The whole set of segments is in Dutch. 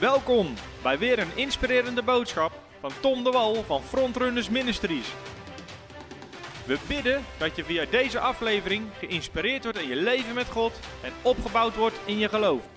Welkom bij weer een inspirerende boodschap van Tom de Wal van Frontrunners Ministries. We bidden dat je via deze aflevering geïnspireerd wordt in je leven met God en opgebouwd wordt in je geloof.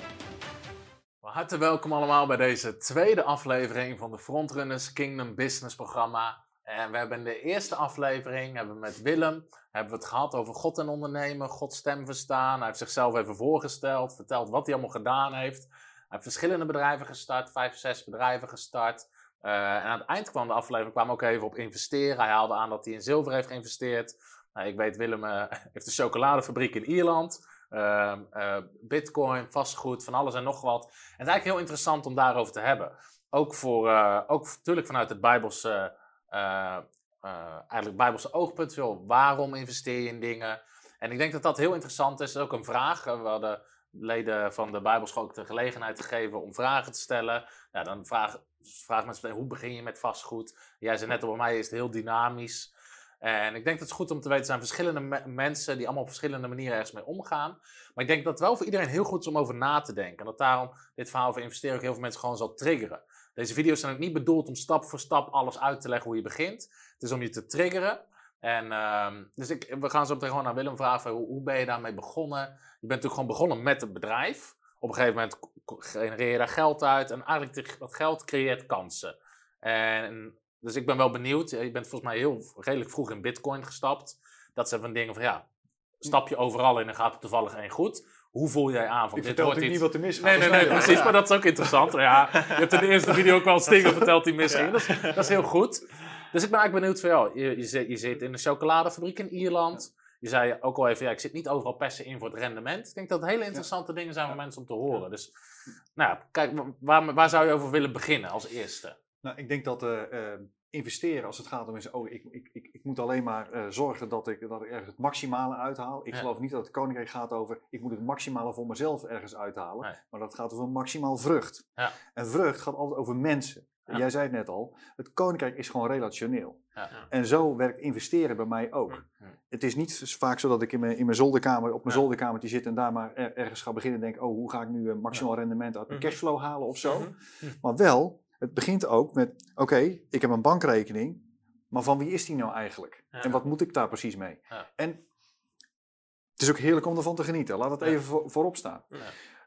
Hartelijk welkom allemaal bij deze tweede aflevering van de Frontrunners Kingdom Business programma. En we hebben in de eerste aflevering hebben we met Willem hebben we het gehad over God en ondernemen, Gods stem verstaan. Hij heeft zichzelf even voorgesteld, verteld wat hij allemaal gedaan heeft. Heeft verschillende bedrijven gestart, vijf, zes bedrijven gestart. Uh, en aan het eind kwam de aflevering kwam ook even op investeren. Hij haalde aan dat hij in zilver heeft geïnvesteerd. Nou, ik weet, Willem uh, heeft een chocoladefabriek in Ierland. Uh, bitcoin, vastgoed, van alles en nog wat. Het is eigenlijk heel interessant om daarover te hebben. Ook, voor, ook natuurlijk vanuit het Bijbelse, eigenlijk Bijbelse oogpunt. Waarom investeer je in dingen? En ik denk dat dat heel interessant is. Dat is ook een vraag. We hadden leden van de Bijbelschool de gelegenheid gegeven om vragen te stellen. Ja, dan vraag, vraag mensen hoe begin je met vastgoed? Jij zei net, bij mij is het heel dynamisch. En ik denk dat het goed om te weten, er zijn verschillende mensen die allemaal op verschillende manieren ergens mee omgaan. Maar ik denk dat het wel voor iedereen heel goed is om over na te denken. En dat daarom dit verhaal over investeren ook heel veel mensen gewoon zal triggeren. Deze video's zijn ook niet bedoeld om stap voor stap alles uit te leggen hoe je begint. Het is om je te triggeren. En uh, dus ik, we gaan zo meteen gewoon naar Willem vragen, hoe, hoe ben je daarmee begonnen? Je bent natuurlijk gewoon begonnen met het bedrijf. Op een gegeven moment genereer je daar geld uit en eigenlijk dat geld creëert kansen. En dus ik ben wel benieuwd. Je bent volgens mij heel redelijk vroeg in Bitcoin gestapt. Dat zijn van dingen van ja, stap je overal in en gaat het toevallig één goed. Hoe voel jij aan? Van, ik dit wordt iets... niet wat er mis gaat. Nee, nee, nee, precies. Maar dat is ook interessant. Ja, je hebt in de eerste video ook wel stingen verteld die misging. Dat, is, dat is heel goed. Dus ik ben eigenlijk benieuwd van jou. Je, je, zit, je zit in een chocoladefabriek in Ierland. Je zei ook al even, ja, ik zit niet overal persen in voor het rendement. Ik denk dat het hele interessante dingen zijn voor mensen om te horen. Dus, nou kijk, waar, waar zou je over willen beginnen als eerste? Nou, ik denk dat uh, investeren als het gaat om is, oh, ik, ik, ik, ik moet alleen maar uh, zorgen dat ik, dat ik ergens het maximale uithaal. Ik geloof niet dat het koninkrijk gaat over, ik moet het maximale voor mezelf ergens uithalen. Maar dat gaat over maximaal vrucht. Ja. En vrucht gaat altijd over mensen. Jij zei het net al, het koninkrijk is gewoon relationeel. Ja. En zo werkt investeren bij mij ook. Het is niet vaak zo dat ik in mijn, in mijn zolderkamer, op mijn zolderkamertje zit en daar maar ergens ga beginnen en denk, oh, hoe ga ik nu een maximaal rendement uit mijn mhm. cashflow halen of zo. Mhm. Maar wel, het begint ook met, oké, ik heb een bankrekening, maar van wie is die nou eigenlijk? En wat moet ik daar precies mee? En het is ook heerlijk om ervan te genieten. Laat het even voor, voorop staan.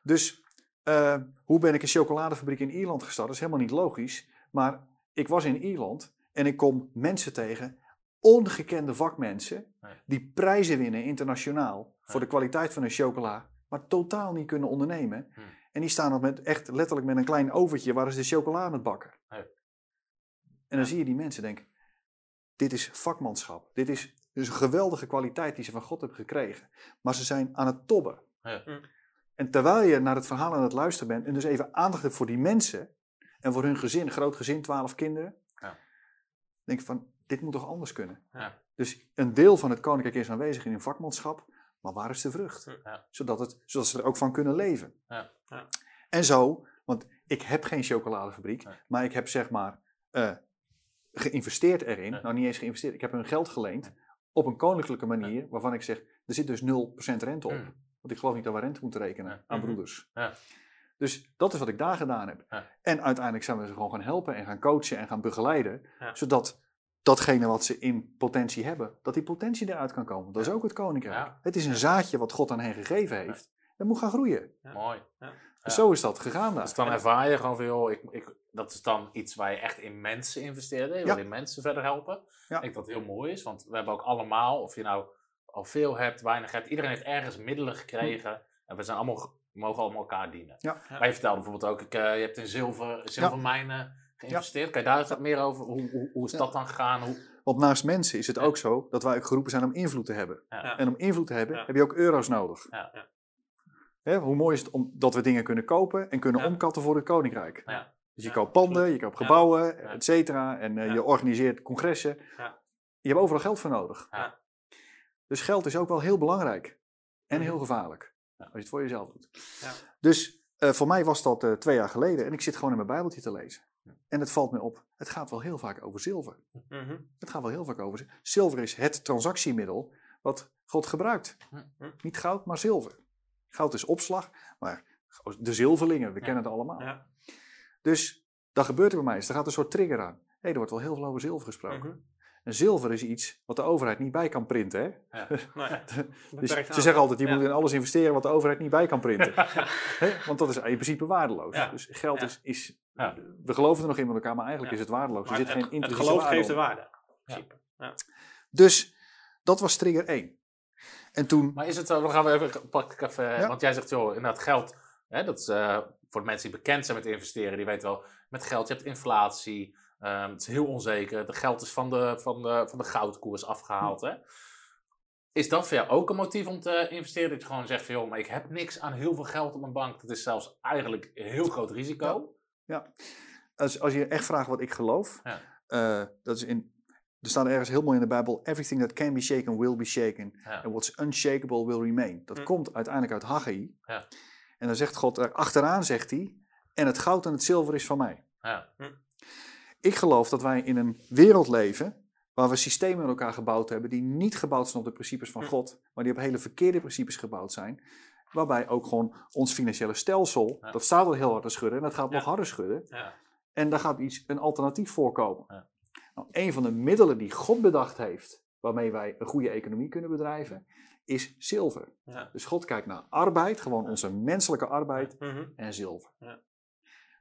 Dus uh, hoe ben ik een chocoladefabriek in Ierland gestart? Dat is helemaal niet logisch. Maar ik was in Ierland en ik kom mensen tegen, ongekende vakmensen, die prijzen winnen internationaal voor de kwaliteit van hun chocola, maar totaal niet kunnen ondernemen. Hm. En die staan nog met, echt letterlijk met een klein overtje waar ze de chocola aan het bakken. En dan zie je die mensen denken, dit is vakmanschap. Dit is dus een geweldige kwaliteit die ze van God hebben gekregen. Maar ze zijn aan het tobben. Ja. Hm. En terwijl je naar het verhaal aan het luisteren bent en dus even aandacht hebt voor die mensen en voor hun gezin, groot gezin, twaalf kinderen, ja. denk van, dit moet toch anders kunnen? Ja. Dus een deel van het koninkrijk is aanwezig in hun vakmanschap, maar waar is de vrucht? Ja. Zodat, het, zodat ze er ook van kunnen leven. En zo, want ik heb geen chocoladefabriek, maar ik heb zeg maar uh, geïnvesteerd erin, nou niet eens geïnvesteerd, ik heb hun geld geleend op een koninklijke manier, waarvan ik zeg, er zit dus 0% rente op. Mm. Want ik geloof niet dat we rente moeten rekenen aan mhm. broeders. Dus dat is wat ik daar gedaan heb. Ja. En uiteindelijk zijn we ze gewoon gaan helpen en gaan coachen en gaan begeleiden. Zodat datgene wat ze in potentie hebben, dat die potentie eruit kan komen. Dat is ook het koninkrijk. Het is een zaadje wat God aan hen gegeven heeft. Dat moet gaan groeien. Mooi. Dus zo is dat gegaan. Dus dan ervaar je gewoon van, joh, ik, ik, dat is dan iets waar je echt in mensen investeert. Je wil in mensen verder helpen. Ik denk dat het heel mooi is, want we hebben ook allemaal, of je nou al veel hebt, weinig hebt. Iedereen heeft ergens middelen gekregen. En we zijn allemaal, mogen allemaal elkaar dienen. Ja. Maar je vertelde bijvoorbeeld ook, ik, uh, je hebt in zilver, zilvermijnen geïnvesteerd. Kan je daar eens meer over? Hoe, hoe, hoe is dat dan gegaan? Hoe... Want naast mensen is het ook zo dat wij ook geroepen zijn om invloed te hebben. En om invloed te hebben heb je ook euro's nodig. Hè, hoe mooi is het om, dat we dingen kunnen kopen en kunnen omkatten voor het koninkrijk. Dus je koopt panden, je koopt gebouwen, et cetera. En uh, je organiseert congressen. Je hebt overal geld voor nodig. Dus geld is ook wel heel belangrijk. En mhm. heel gevaarlijk. Als je het voor jezelf doet. Ja. Dus uh, voor mij was dat uh, twee jaar geleden. En ik zit gewoon in mijn Bijbeltje te lezen. En het valt me op. Het gaat wel heel vaak over zilver. Mhm. Het gaat wel heel vaak over zilver. Zilver is het transactiemiddel wat God gebruikt. Mhm. Niet goud, maar zilver. Goud is opslag. Maar de zilverlingen, we kennen het allemaal. Ja. Dus dat gebeurt er bij mij. Dus er gaat een soort trigger aan. Hé, hey, er wordt wel heel veel over zilver gesproken. Mhm. En zilver is iets wat de overheid niet bij kan printen. Hè? Nou ja, Dus beperkt ze zeggen altijd, je Ja. moet in alles investeren wat de overheid niet bij kan printen. Hè? Want dat is in principe waardeloos. Ja. Dus geld Ja. is, is Ja. we geloven er nog in met elkaar, maar eigenlijk Ja. is het waardeloos. Maar er zit het, geen het geloof waarde geeft de waarde. in principe. Dus dat was trigger 1. En toen, Maar is het zo, dan gaan we even, pak ik even, Ja. want jij zegt, joh, inderdaad geld, hè, dat is eh, voor de mensen die bekend zijn met investeren, die weten wel, met geld, je hebt inflatie, ehm, het is heel onzeker, de geld is van de, van de, van de goudkoers afgehaald. Hè? Is dat voor jou ook een motief om te investeren? Dat je gewoon zegt van, joh, maar ik heb niks aan heel veel geld op mijn bank, dat is zelfs eigenlijk een heel groot risico. als, als je echt vraagt wat ik geloof, Ja. eh, dat is in, er staat ergens heel mooi in de Bijbel, everything that can be shaken will be shaken. Ja. And what's unshakable will remain. Dat Hm. komt uiteindelijk uit Haggai. Ja. En dan zegt God, er achteraan zegt hij, en het goud en het zilver is van mij. Ja. Ik geloof dat wij in een wereld leven waar we systemen in elkaar gebouwd hebben die niet gebouwd zijn op de principes van Hm. God, maar die op hele verkeerde principes gebouwd zijn. Waarbij ook gewoon ons financiële stelsel, Ja. dat staat al heel hard te schudden en dat gaat Ja. nog harder schudden. Ja. En daar gaat iets, een alternatief voorkomen. Ja. Nou, een van de middelen die God bedacht heeft, waarmee wij een goede economie kunnen bedrijven, is zilver. Dus God kijkt naar arbeid, gewoon onze menselijke arbeid, Mhm. en zilver.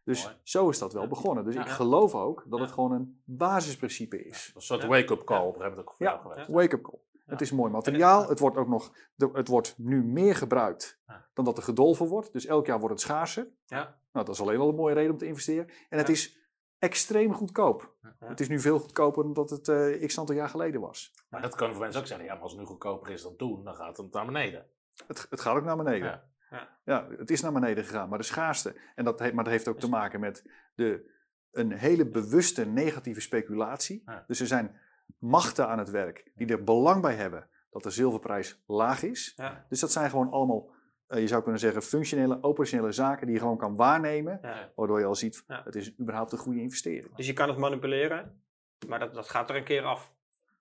Dus Mooi. zo is dat wel begonnen. Dus Ja. ik geloof ook dat het gewoon een basisprincipe is. Een soort wake-up call op een gegeven moment ook voor Ja. Wake-up call. Het is mooi materiaal. Het wordt ook nog, het wordt nu meer gebruikt dan dat er gedolven wordt. Dus elk jaar wordt het schaarser. Ja. Nou, dat is alleen al een mooie reden om te investeren. En het Ja. is extreem goedkoop. Het is nu veel goedkoper dan dat het eh x aantal jaar geleden was. Maar dat kunnen voor mensen ook zeggen, ja, maar als het nu goedkoper is dan toen, dan gaat het naar beneden. Het, het gaat ook naar beneden. Ja. Ja. Het is naar beneden gegaan. Maar de schaarste, en dat heeft, maar dat heeft ook te maken met de, een hele bewuste negatieve speculatie. Ja. Dus er zijn machten aan het werk die er belang bij hebben dat de zilverprijs laag is. Ja. Dus dat zijn gewoon allemaal, eh, je zou kunnen zeggen, functionele, operationele zaken die je gewoon kan waarnemen. Waardoor je al ziet, het is überhaupt een goede investering. Dus je kan het manipuleren, maar dat, dat gaat er een keer af.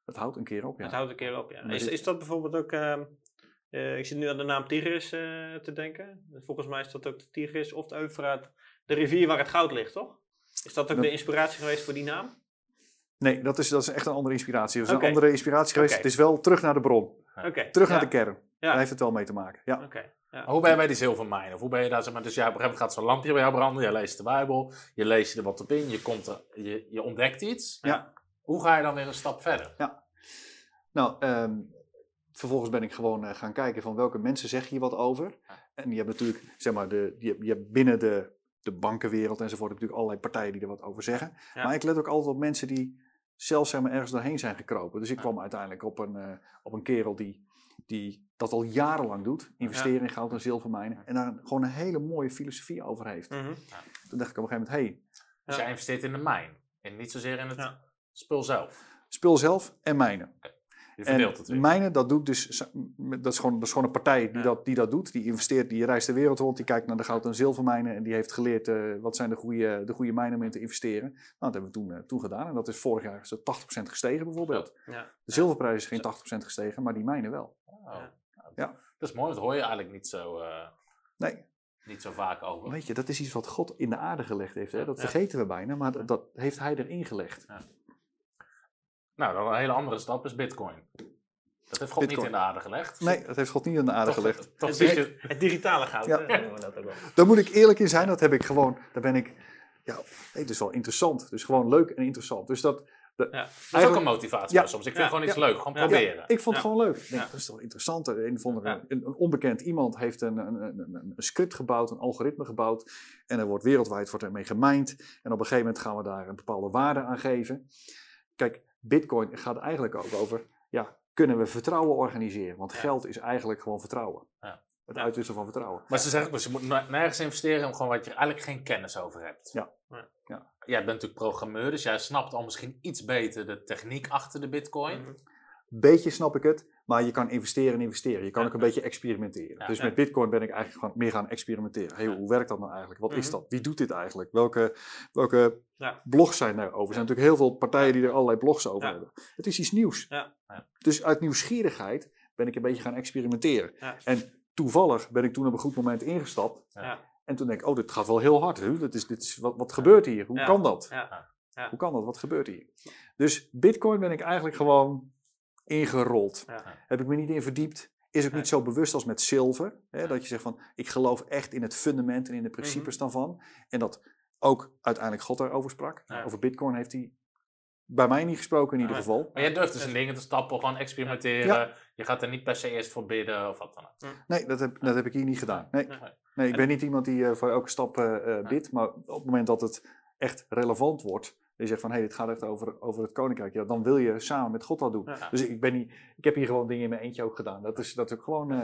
Het houdt een keer op, ja. Het houdt een keer op, ja. Is, is dat bijvoorbeeld ook... ehm, eh, ik zit nu aan de naam Tigris eh, te denken. Volgens mij is dat ook de Tigris of de Eufraat, de rivier waar het goud ligt, toch? Is dat ook Dat- de inspiratie geweest voor die naam? Nee, dat is, dat is echt een andere inspiratie. Dat is een andere inspiratie geweest. Het is wel terug naar de bron. Oké. Terug ja. naar de kern. Ja. Daar heeft het wel mee te maken. Ja. Oké. Ja. Hoe ben je bij die zilvermijn? Of hoe ben je daar, zeg maar, dus ja, op een gegeven moment gaat zo'n lampje bij jou branden, je leest de Bijbel, je leest er wat op in, je, komt er, je, je ontdekt iets. Ja. Hoe ga je dan weer een stap verder? Nou, ehm, vervolgens ben ik gewoon eh, gaan kijken van welke mensen zeggen hier wat over. En je hebt natuurlijk, zeg maar, de, je, je hebt binnen de, de bankenwereld enzovoort natuurlijk allerlei partijen die er wat over zeggen. Ja. Maar ik let ook altijd op mensen die zelf zeg maar, ergens doorheen zijn gekropen. Dus ik kwam uiteindelijk op een, eh, op een kerel die, die dat al jarenlang doet. Investeren in goud en zilvermijnen. En daar een- gewoon een hele mooie filosofie over heeft. Mhm. Toen dacht ik op een gegeven moment, hé, hey. Dus jij investeert in de mijn en niet zozeer in het spul zelf. spul zelf en mijnen. Je En het weer. mijnen, dat doet dus, dat is gewoon, dat is gewoon een partij die, Ja. dat, die dat doet. Die investeert, die reist de wereld rond, die kijkt naar de goud- en zilvermijnen en die heeft geleerd eh, wat zijn de goede, de goede mijnen om in te investeren. Nou, dat hebben we toen, eh, toen gedaan en dat is vorig jaar zo 80% gestegen bijvoorbeeld. Ja. De zilverprijs is geen 80% gestegen, maar die mijnen wel. Oh. Ja. Dat is mooi, dat hoor je eigenlijk niet zo, eh, Nee, niet zo vaak over. weet je, dat is iets wat God in de aarde gelegd heeft. Hè? Dat Ja. vergeten we bijna, maar dat, dat heeft hij erin gelegd. Nou, dan een hele andere stap is bitcoin. Dat heeft God niet in de aarde gelegd. Nee, dat heeft God niet in de aarde Toch- gelegd. Toch Het, het digitale goud, Ja. hè, noemen we dat ook wel. Daar moet ik eerlijk in zijn, dat heb ik gewoon, daar ben ik, ja, nee, het is wel interessant. Dus gewoon leuk en interessant. Dus dat, Ja. dat is ook een motivatie Ja. soms. Ik vind Ja. gewoon iets Ja. leuk, gewoon Ja. proberen. Ik vond het gewoon leuk. Ik denk, Ja. Dat is toch interessant. Een, of andere- Ja. een, een onbekend iemand heeft een, een, een, een- een script gebouwd, een algoritme gebouwd. En er wordt wereldwijd wordt ermee gemijnd. En op een gegeven moment gaan we daar een bepaalde waarde aan geven. Kijk, Bitcoin gaat eigenlijk ook over, ja, kunnen we vertrouwen organiseren? Want geld is eigenlijk gewoon vertrouwen. Ja. Het uitwisselen van vertrouwen. Maar ze zeggen ook, dus je moet ne- nergens investeren om gewoon wat je eigenlijk geen kennis over hebt. Ja. Ja. Ja. Jij bent natuurlijk programmeur, dus jij snapt al misschien iets beter de techniek achter de bitcoin. Beetje snap ik het, maar je kan investeren en investeren. Je kan Ja. ook een beetje experimenteren. Ja, dus ja. met Bitcoin ben ik eigenlijk gewoon meer gaan experimenteren. Hey. Hoe werkt dat nou eigenlijk? Wat is Mhm. dat? Wie doet dit eigenlijk? Welke, welke blogs zijn daarover? Er zijn natuurlijk heel veel partijen die er allerlei blogs over hebben. Het is iets nieuws. Dus uit nieuwsgierigheid ben ik een beetje gaan experimenteren. En toevallig ben ik toen op een goed moment ingestapt. En toen denk ik, oh, dit gaat wel heel hard. Hè? Dit is, dit is, wat, wat gebeurt hier? Hoe kan dat? Hoe kan dat? Wat gebeurt hier? Dus bitcoin ben ik eigenlijk gewoon ingerold. Ja. Heb ik me niet in verdiept. Is ook niet zo bewust als met zilver. Hè? Dat je zegt van, ik geloof echt in het fundament en in de principes daarvan. En dat ook uiteindelijk God daarover sprak. Ja. Over bitcoin heeft hij bij mij niet gesproken in ieder Nee. geval. Maar jij durft dus in dingen te stappen, gewoon experimenteren. Je gaat er niet per se eerst voor bidden of wat dan ook. Nee, dat heb, dat heb ik hier niet gedaan. Nee, Nee. nee ik ben niet iemand die eh, voor elke stap eh, eh, bidt. Maar op het moment dat het echt relevant wordt. Je zegt van, hé, hey, dit gaat echt over, over het koninkrijk. Ja, dan wil je samen met God dat doen. Ja. Dus ik, ben niet, ik heb hier gewoon dingen in mijn eentje ook gedaan. Dat is, dat is ook gewoon... eh,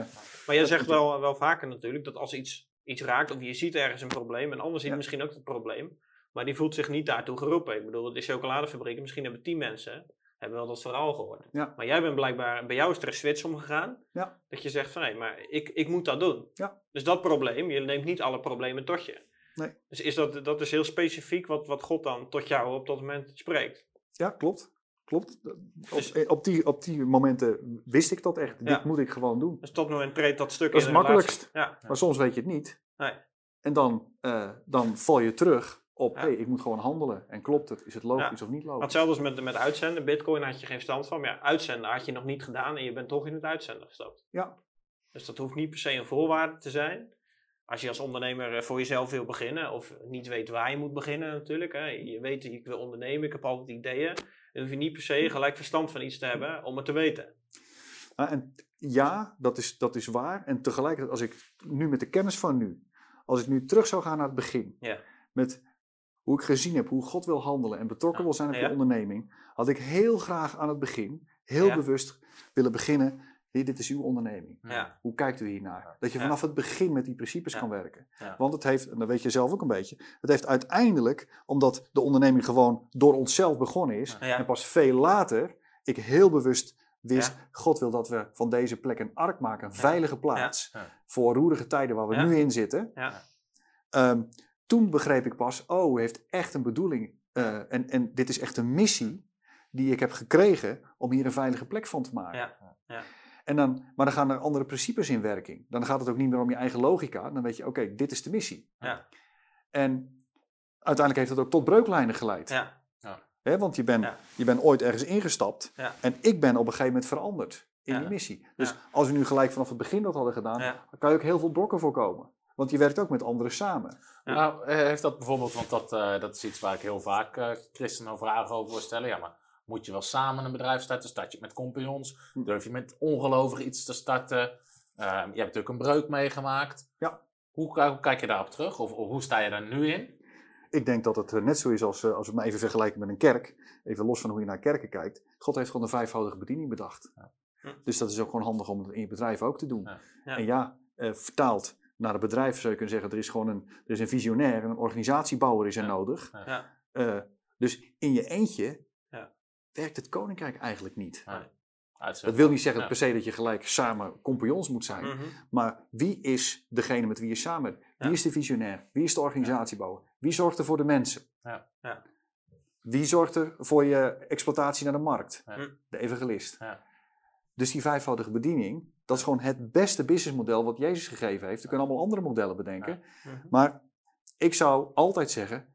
Maar jij zegt wel, wel vaker natuurlijk dat als iets, iets raakt of je ziet ergens een probleem, en ander ziet Ja. misschien ook het probleem, maar die voelt zich niet daartoe geroepen. Ik bedoel, de chocoladefabrieken, misschien hebben tien mensen hebben wel dat verhaal gehoord. Ja. Maar jij bent blijkbaar, bij jou is er een switch omgegaan, Ja. dat je zegt van nee, maar ik, ik moet dat doen. Ja. Dus dat probleem, je neemt niet alle problemen tot je. Nee. Dus is dat, dat is heel specifiek wat, wat God dan tot jou op dat moment spreekt. Ja, klopt. Klopt. Op, Dus- eh, op, die, op die momenten wist ik dat echt. Ja. Dit moet ik gewoon doen. Dus tot moment treedt dat stuk Dat is in het een relatie. makkelijkst. Ja. Maar soms weet je het niet. Nee. En dan, eh, dan val je terug op, Ja. hé, ik moet gewoon handelen. En klopt het? Is het logisch Ja. of niet logisch? hetzelfde als met, met uitzenden. Bitcoin had je geen stand van. Maar ja, uitzenden had je nog niet gedaan en je bent toch in het uitzenden gestapt. Ja. Dus dat hoeft niet per se een voorwaarde te zijn. Als je als ondernemer eh, voor jezelf wil beginnen of niet weet waar je moet beginnen natuurlijk. Hè. Je weet, ik wil ondernemen, ik heb altijd ideeën. Dan hoef je niet per se gelijk verstand van iets te hebben om het te weten. Ah, en ja, dat is, dat is waar. En tegelijkertijd, als ik nu met de kennis van nu, als ik nu terug zou gaan naar het begin, Ja. met hoe ik gezien heb hoe God wil handelen en betrokken Ja. wil zijn op Ja. de onderneming, had ik heel graag aan het begin, heel bewust willen beginnen. Hier, dit is uw onderneming. Ja. Hoe kijkt u hiernaar? Dat je Ja. vanaf het begin met die principes Ja. kan werken. Ja. Want het heeft, en dat weet je zelf ook een beetje, het heeft uiteindelijk, omdat de onderneming gewoon door onszelf begonnen is, Ja. en pas veel later ik heel bewust wist, Ja. God wil dat we van deze plek een ark maken, een veilige plaats, voor roerige tijden waar we Ja. nu in zitten. Ja. Ehm, toen begreep ik pas, oh, heeft echt een bedoeling. eh, en, en dit is echt een missie die ik heb gekregen om hier een veilige plek van te maken. Ja, ja. En dan, maar dan gaan er andere principes in werking. Dan gaat het ook niet meer om je eigen logica. Dan weet je, oké, dit is de missie. Ja. En uiteindelijk heeft dat ook tot breuklijnen geleid. Ja. Hè, want je bent Ja. je bent ooit ergens ingestapt. Ja. En ik ben op een gegeven moment veranderd in Ja. die missie. Dus Ja. als we nu gelijk vanaf het begin dat hadden gedaan, Ja. dan kan je ook heel veel brokken voorkomen. Want je werkt ook met anderen samen. Ja. Nou, eh, heeft dat bijvoorbeeld, want dat, eh, dat is iets waar ik heel vaak eh christenen vragen over wil stellen. Ja, maar moet je wel samen een bedrijf starten? Start je met compagnons? Hm. Durf je met ongelovigen iets te starten? Eh, je hebt natuurlijk een breuk meegemaakt. Ja. Hoe, ki- hoe kijk je daarop terug? Of, of hoe sta je daar nu in? Ik denk dat het eh, net zo is als, eh, als we het maar even vergelijken met een kerk. Even los van hoe je naar kerken kijkt. God heeft gewoon een vijfvoudige bediening bedacht. Ja. Hm. Dus dat is ook gewoon handig om het in je bedrijf ook te doen. Ja. Ja. En ja, eh, vertaald naar het bedrijf zou je kunnen zeggen, er is gewoon een, er is een visionair en een organisatiebouwer is er Ja. nodig. Ja. Eh, dus in je eentje. Werkt het koninkrijk eigenlijk niet. Uitzending. Dat wil niet zeggen Ja. per se dat je gelijk samen compagnons moet zijn. Mhm. Maar wie is degene met wie je samen bent? Wie Ja. is de visionair? Wie is de organisatiebouwer? Wie zorgt er voor de mensen? Ja. Ja. Wie zorgt er voor je exploitatie naar de markt? Hm. De evangelist. Ja. Dus die vijfvoudige bediening, dat is gewoon het beste businessmodel wat Jezus gegeven heeft. Er kunnen allemaal andere modellen bedenken. Mhm. Maar ik zou altijd zeggen,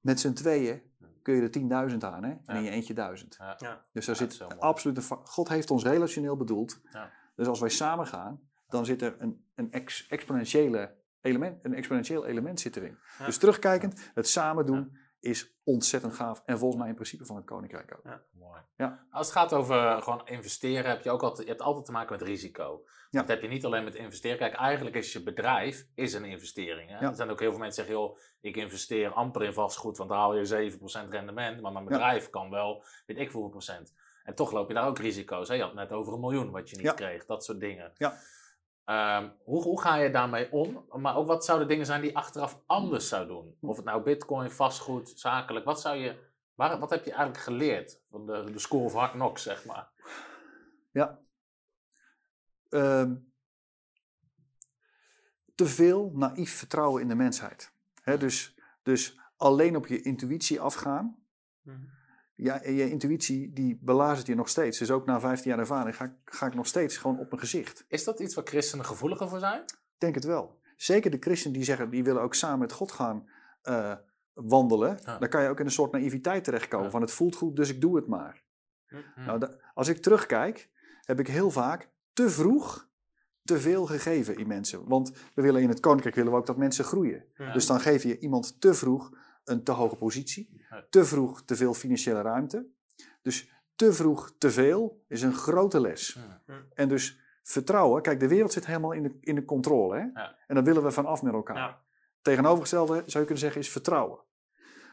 met z'n tweeën kun je er 10.000 aan hè? en Ja. in je eentje duizend. Ja. Ja. Dus daar zit absoluut een... God heeft ons relationeel bedoeld. Ja. Dus als wij samen gaan, dan zit er een, een ex- exponentiële element, een exponentieel element zit erin. Ja. Dus terugkijkend, het samen doen is ontzettend gaaf. En volgens mij in principe van het koninkrijk ook. Mooi. Ja. Als het gaat over eh, gewoon investeren, heb je ook altijd, je hebt altijd te maken met risico. Ja. Dat heb je niet alleen met investeren. Kijk, eigenlijk is je bedrijf is een investering. Hè? Ja. Er zijn ook heel veel mensen die zeggen, joh, ik investeer amper in vastgoed, want dan haal je 7% rendement. Maar mijn bedrijf kan wel, weet ik hoeveel procent. En toch loop je daar ook risico's. Hè? Je had het net over een miljoen wat je niet Ja. kreeg, dat soort dingen. Ja. Ehm, hoe, hoe ga je daarmee om? Maar ook wat zouden dingen zijn die je achteraf anders zou doen? Of het nou bitcoin, vastgoed, zakelijk. Wat, zou je, waar, wat heb je eigenlijk geleerd? Van de, de school of hard knocks, zeg maar. Ja. Ehm, te veel naïef vertrouwen in de mensheid. Hè, dus, dus alleen op je intuïtie afgaan. Mhm. Ja, en je intuïtie die belazert je nog steeds. Dus ook na 15 jaar ervaring ga, ik- ga ik nog steeds gewoon op mijn gezicht. Is dat iets waar christenen gevoeliger voor zijn? Ik denk het wel. zeker de christenen die zeggen, die willen ook samen met God gaan eh, wandelen. Ja. Dan kan je ook in een soort naïviteit terechtkomen. Ja. Van het voelt goed, dus ik doe het maar. Hm. Nou, da- als ik terugkijk, heb ik heel vaak te vroeg te veel gegeven in mensen. Want we willen in het koninkrijk willen we ook dat mensen groeien. Ja. Dus dan geef je iemand te vroeg een te hoge positie, te vroeg te veel financiële ruimte. Dus te vroeg te veel is een grote les. En dus vertrouwen, kijk, de wereld zit helemaal in de, in de controle. Hè? Ja. En daar willen we van af met elkaar. Ja. Tegenovergestelde zou je kunnen zeggen is vertrouwen.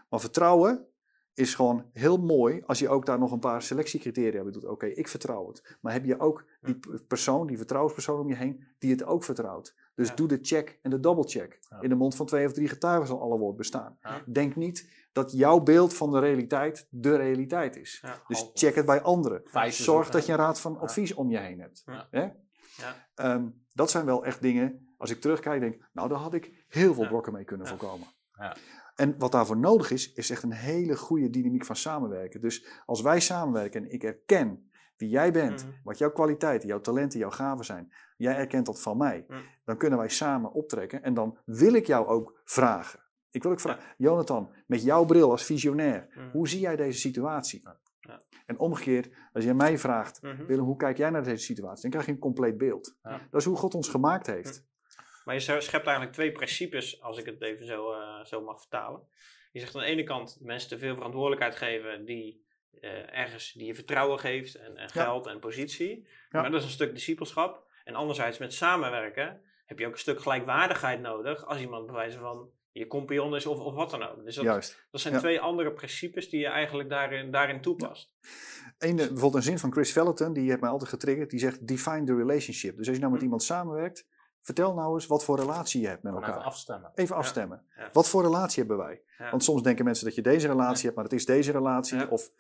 Maar vertrouwen is gewoon heel mooi als je ook daar nog een paar selectiecriteria bij doet. Oké, ik vertrouw het. Maar heb je ook die persoon, die vertrouwenspersoon om je heen, die het ook vertrouwt. Dus Ja. doe de check en de double check. Ja. In de mond van twee of drie getuigen zal alle woord bestaan. Ja. Denk niet dat jouw beeld van de realiteit de realiteit is. Dus check het bij anderen. Zorg dat je een raad van advies om je heen hebt. Ja. Hè? Ja. Ehm, dat zijn wel echt dingen, als ik terugkijk, denk nou daar had ik heel veel brokken mee kunnen voorkomen. Ja. En wat daarvoor nodig is, is echt een hele goede dynamiek van samenwerken. Dus als wij samenwerken en ik erken wie jij bent, Mhm. wat jouw kwaliteiten, jouw talenten, jouw gaven zijn, jij erkent dat van mij, Mhm. dan kunnen wij samen optrekken en dan wil ik jou ook vragen. Ik wil ook vragen, Jonathan, met jouw bril als visionair, Mhm. hoe zie jij deze situatie? Ja. En omgekeerd, als jij mij vraagt, Mhm. Willem, hoe kijk jij naar deze situatie? Dan krijg je een compleet beeld. Ja. Dat is hoe God ons gemaakt heeft. Maar je schept eigenlijk twee principes, als ik het even zo, eh, zo mag vertalen. Je zegt aan de ene kant mensen te veel verantwoordelijkheid geven die eh, ergens die je vertrouwen geeft en, en Ja. geld en positie. Ja. Maar dat is een stuk discipelschap. En anderzijds met samenwerken heb je ook een stuk gelijkwaardigheid nodig als iemand bewijzen van je compagnon is of, of wat dan ook. Dus dat, Juist. dat zijn Ja. twee andere principes die je eigenlijk daarin, daarin toepast. Eh, bijvoorbeeld een zin van Chris Vallotton, die heeft mij altijd getriggerd. Die zegt, define the relationship. Dus als je nou met Hm. iemand samenwerkt, vertel nou eens wat voor relatie je hebt met elkaar. even afstemmen. Even afstemmen. Ja. Wat voor relatie hebben wij? Ja. Want soms denken mensen dat je deze relatie hebt, maar het is deze relatie. Of,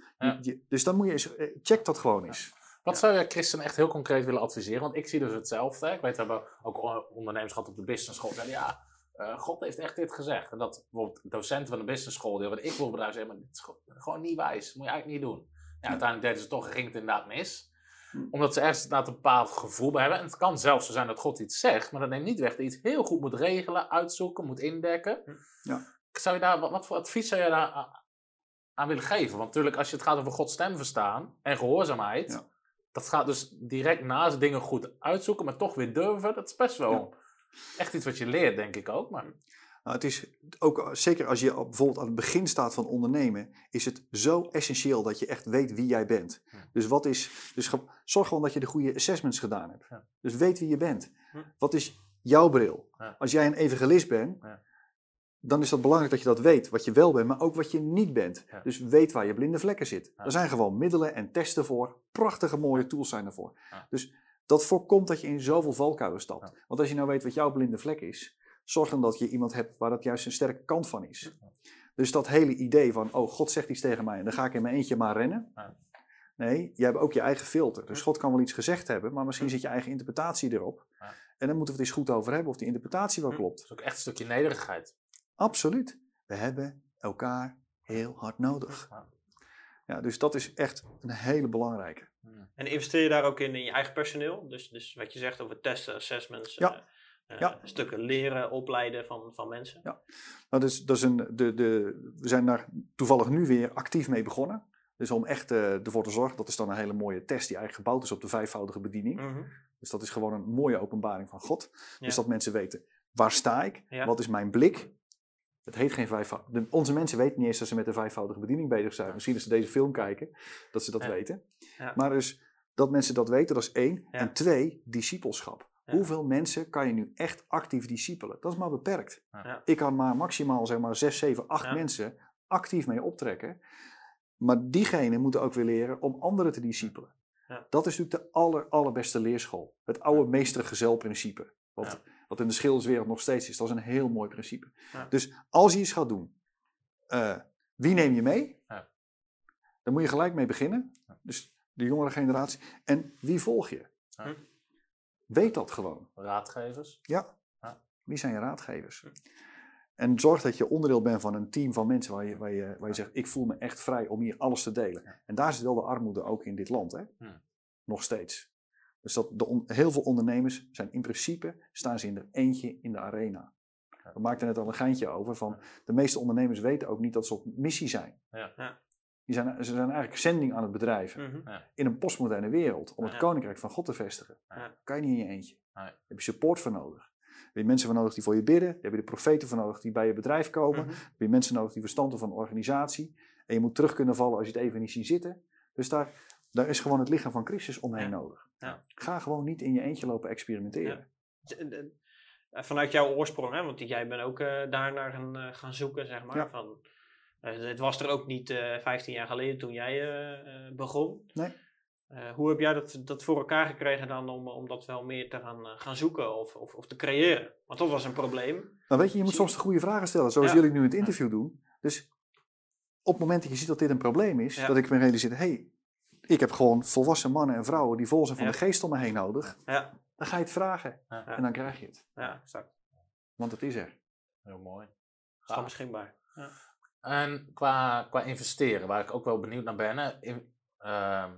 je- dus dan moet je eens, eh, check dat gewoon eens. Wat zou je Christen echt heel concreet willen adviseren? Want ik zie dus hetzelfde. Ik weet, we hebben ook ondernemers gehad op de business school. Zeiden, ja, eh, God heeft echt dit gezegd. En dat bijvoorbeeld docenten van de business school, die ik wil bedrijf zeggen, maar dit is gewoon- niet wijs. moet je eigenlijk niet doen. Ja, uiteindelijk deden ze toch en ging het inderdaad mis. Hm. Omdat ze ergens een bepaald gevoel bij hebben. En het kan zelfs zo zijn dat God iets zegt, maar dat neemt niet weg dat je iets heel goed moet regelen, uitzoeken, moet indekken. Ja. Zou je daar, wat, wat voor advies zou je daar a- aan willen geven? Want natuurlijk, als je het gaat over Gods stem verstaan en gehoorzaamheid, Ja. dat gaat dus direct naast dingen goed uitzoeken, maar toch weer durven. Dat is best wel Ja. echt iets wat je leert, denk ik ook. Maar, Nou, het is ook, eh, zeker als je bijvoorbeeld aan het begin staat van ondernemen, is het zo essentieel dat je echt weet wie jij bent. Dus wat is, dus zorg gewoon dat je de goede assessments gedaan hebt. Ja. Dus weet wie je bent. Hm. Wat is jouw bril? Als jij een evangelist bent, dan is dat belangrijk dat je dat weet, wat je wel bent, maar ook wat je niet bent. Ja. Dus weet waar je blinde vlekken zitten. Ja. Er zijn gewoon middelen en testen voor. Prachtige mooie tools zijn ervoor. Ja. Dus dat voorkomt dat je in zoveel valkuilen stapt. Want als je nou weet wat jouw blinde vlek is, zorg dan dat je iemand hebt waar dat juist een sterke kant van is. Dus dat hele idee van, oh, God zegt iets tegen mij en dan ga ik in mijn eentje maar rennen. Nee, jij hebt ook je eigen filter. Dus God kan wel iets gezegd hebben, maar misschien zit je eigen interpretatie erop. En dan moeten we het eens goed over hebben of die interpretatie wel Hm. klopt. dat is ook echt een stukje nederigheid. Absoluut. We hebben elkaar heel hard nodig. Ja. Ja, dus dat is echt een hele belangrijke. En investeer je daar ook in, in je eigen personeel? Dus, dus wat je zegt over testen, assessments, Ja. Eh, Ja. stukken leren, opleiden van, van mensen. Nou, dus, dat is een, de, de, we zijn daar toevallig nu weer actief mee begonnen. Dus om echt eh, ervoor te zorgen, dat is dan een hele mooie test die eigenlijk gebouwd is op de vijfvoudige bediening. Mhm. Dus dat is gewoon een mooie openbaring van God. Ja. Dus dat mensen weten, waar sta ik? Ja. Wat is mijn blik? Het heet geen vijfvoudige... Onze mensen weten niet eens dat ze met de vijfvoudige bediening bezig zijn. Misschien als ze deze film kijken, dat ze dat Ja. weten. Ja. Maar dus dat mensen dat weten, dat is één. Ja. En twee, discipelschap. Ja. Hoeveel mensen kan je nu echt actief discipelen? Dat is maar beperkt. Ja. Ik kan maar maximaal zeg maar zes, zeven, acht Ja. mensen actief mee optrekken. Maar diegenen moeten ook weer leren om anderen te discipelen. Ja. Dat is natuurlijk de aller, allerbeste leerschool. Het oude meester-gezel-principe. Wat, Ja. wat in de schilderswereld nog steeds is. Dat is een heel mooi principe. Ja. Dus als je iets gaat doen, eh, wie neem je mee? Ja. Dan moet je gelijk mee beginnen. Dus de jongere generatie. En wie volg je? Weet dat gewoon. Raadgevers. Ja. Ja. Wie zijn je raadgevers? En zorg dat je onderdeel bent van een team van mensen waar je, waar je, waar je zegt: Ik voel me echt vrij om hier alles te delen. En daar zit wel de armoede ook in dit land, hè? Hmm. Nog steeds. Dus dat de on- heel veel ondernemers zijn in principe, staan ze in er eentje in de arena. We maakten net al een geintje over van, de meeste ondernemers weten ook niet dat ze op missie zijn. Ja. Die zijn ze zijn eigenlijk zending aan het bedrijven Mhm. in een postmoderne wereld om het Ja. koninkrijk van God te vestigen. Ja. Kan je niet in je eentje. Nee. Daar heb je support voor nodig. Daar heb je mensen voor nodig die voor je bidden. Daar heb je de profeten voor nodig die bij je bedrijf komen. Mhm. Daar heb je mensen nodig die verstand hebben van de organisatie. En je moet terug kunnen vallen als je het even niet ziet zitten. Dus daar, daar is gewoon het lichaam van Christus omheen Ja. nodig. Ja. Ga gewoon niet in je eentje lopen experimenteren. Vanuit jouw oorsprong, hè? want jij bent ook eh daarnaar gaan, eh, gaan zoeken, zeg maar. Ja. Van, het was er ook niet eh 15 jaar geleden toen jij eh, eh, begon. Nee. Eh, hoe heb jij dat, dat voor elkaar gekregen dan om, om dat wel meer te gaan, eh, gaan zoeken of, of, of te creëren? Want dat was een probleem. Nou weet je, je moet soms de goede vragen stellen. Zoals Ja. jullie nu in het interview doen. Dus op het moment dat je ziet dat dit een probleem is. Ja. Dat ik me realiseer, hé, hey, ik heb gewoon volwassen mannen en vrouwen die vol zijn van Ja. de geest om me heen nodig. Ja, Dan ga je het vragen. Ja. En dan krijg je het. ja exact. Want het is er. Heel mooi. Is dan beschikbaar. En qua, qua investeren, waar ik ook wel benieuwd naar ben. hè, In, ehm,